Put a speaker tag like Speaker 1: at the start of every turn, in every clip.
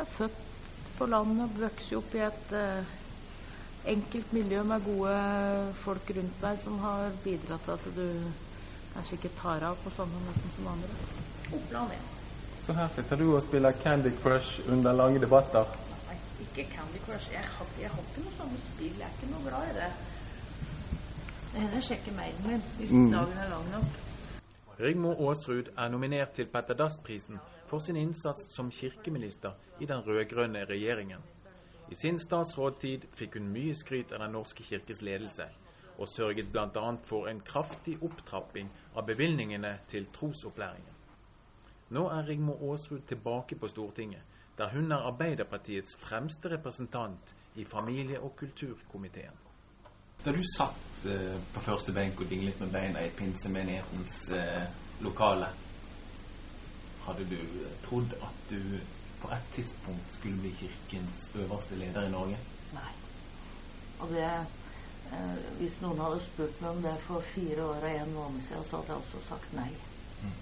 Speaker 1: Jeg er født på landet, vokst opp i et eh, enkelt miljø med gode folk rundt deg som har bidratt til at du kanskje ikke tar av på samme måten som andre. Oppland 1.
Speaker 2: Så her sitter du og spiller Candy Crush under lange debatter?
Speaker 1: Nei, ikke Candy Crush. Jeg har, jeg har ikke noe samme spill. Jeg er ikke noe glad i det. Det hender jeg sjekker mailen min hvis mm. dagen er lang nok.
Speaker 3: Rigmor Aasrud er nominert til Petter Dass-prisen for sin innsats som kirkeminister i den rød-grønne regjeringen. I sin statsrådtid fikk hun mye skryt av Den norske kirkes ledelse, og sørget bl.a. for en kraftig opptrapping av bevilgningene til trosopplæringen. Nå er Rigmor Aasrud tilbake på Stortinget, der hun er Arbeiderpartiets fremste representant i familie- og kulturkomiteen.
Speaker 2: Da du satt eh, på første benk og dinglet med beina i pinsemenighetens eh, lokale, hadde du eh, trodd at du på et tidspunkt skulle bli kirkens øverste leder i Norge?
Speaker 1: Nei. Og det eh, Hvis noen hadde spurt meg om det for fire år og en måned siden, så hadde jeg også sagt nei. Mm.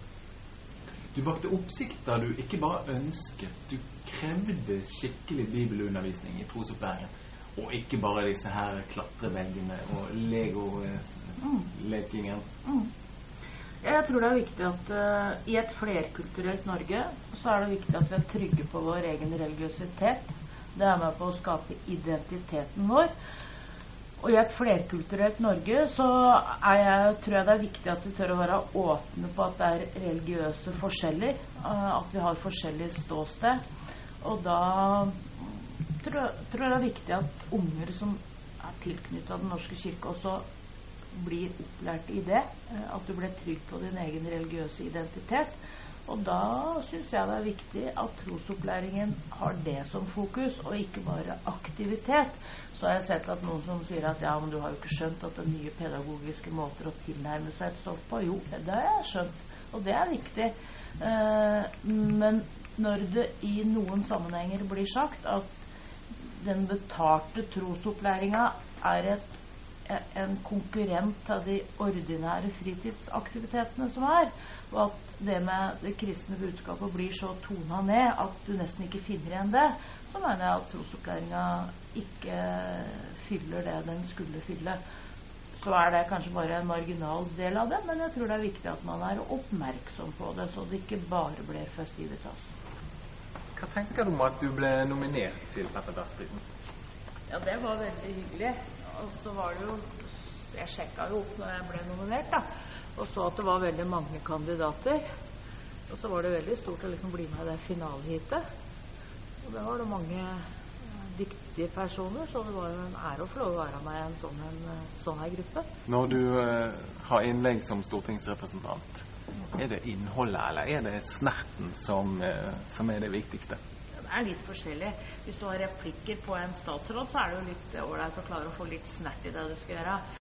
Speaker 2: Du bakte oppsikt da du ikke bare ønsket, du krevde skikkelig bibelundervisning i trosopplæringen. Og ikke bare disse her klatreveggene og Lego-lekingen. Mm. Mm.
Speaker 1: Jeg tror det er viktig at uh, i et flerkulturelt Norge så er det viktig at vi er trygge på vår egen religiøsitet. Det er med på å skape identiteten vår. Og i et flerkulturelt Norge så jeg, tror jeg det er viktig at vi tør å være åpne på at det er religiøse forskjeller. Uh, at vi har forskjellig ståsted. Og da tror, tror det er viktig at unger som er tilknytta Den norske kirke, også blir opplært i det. Eh, at du blir trygg på din egen religiøse identitet. Og da syns jeg det er viktig at trosopplæringen har det som fokus, og ikke bare aktivitet. Så har jeg sett at noen som sier at ja, men du har jo ikke skjønt at det er nye pedagogiske måter å tilnærme seg et stoff på. Jo, det har jeg skjønt, og det er viktig. Eh, men når det i noen sammenhenger blir sagt at den betalte trosopplæringa er et, en konkurrent til de ordinære fritidsaktivitetene som er. Og at det med det kristne budskapet blir så tona ned at du nesten ikke finner igjen det, så mener jeg at trosopplæringa ikke fyller det den skulle fylle. Så er det kanskje bare en marginal del av det, men jeg tror det er viktig at man er oppmerksom på det, så det ikke bare blir festivitas.
Speaker 2: Hva tenker du om at du ble nominert til Petter Dass-prisen?
Speaker 1: Ja, det var veldig hyggelig. Og så var det jo Jeg sjekka jo opp når jeg ble nominert, da. Og så at det var veldig mange kandidater. Og så var det veldig stort å liksom bli med i det finaleheatet. Og det var det mange dyktige personer, så det var jo en ære å få lov å være med i en sånn, en, eh, sånn her gruppe.
Speaker 2: Når du eh, har innlegg som stortingsrepresentant, er det innholdet, eller er det snerten som, eh, som er det viktigste?
Speaker 1: Det er litt forskjellig. Hvis du har replikker på en statsråd, så er det jo litt ålreit å klare å få litt snert i det du skal gjøre.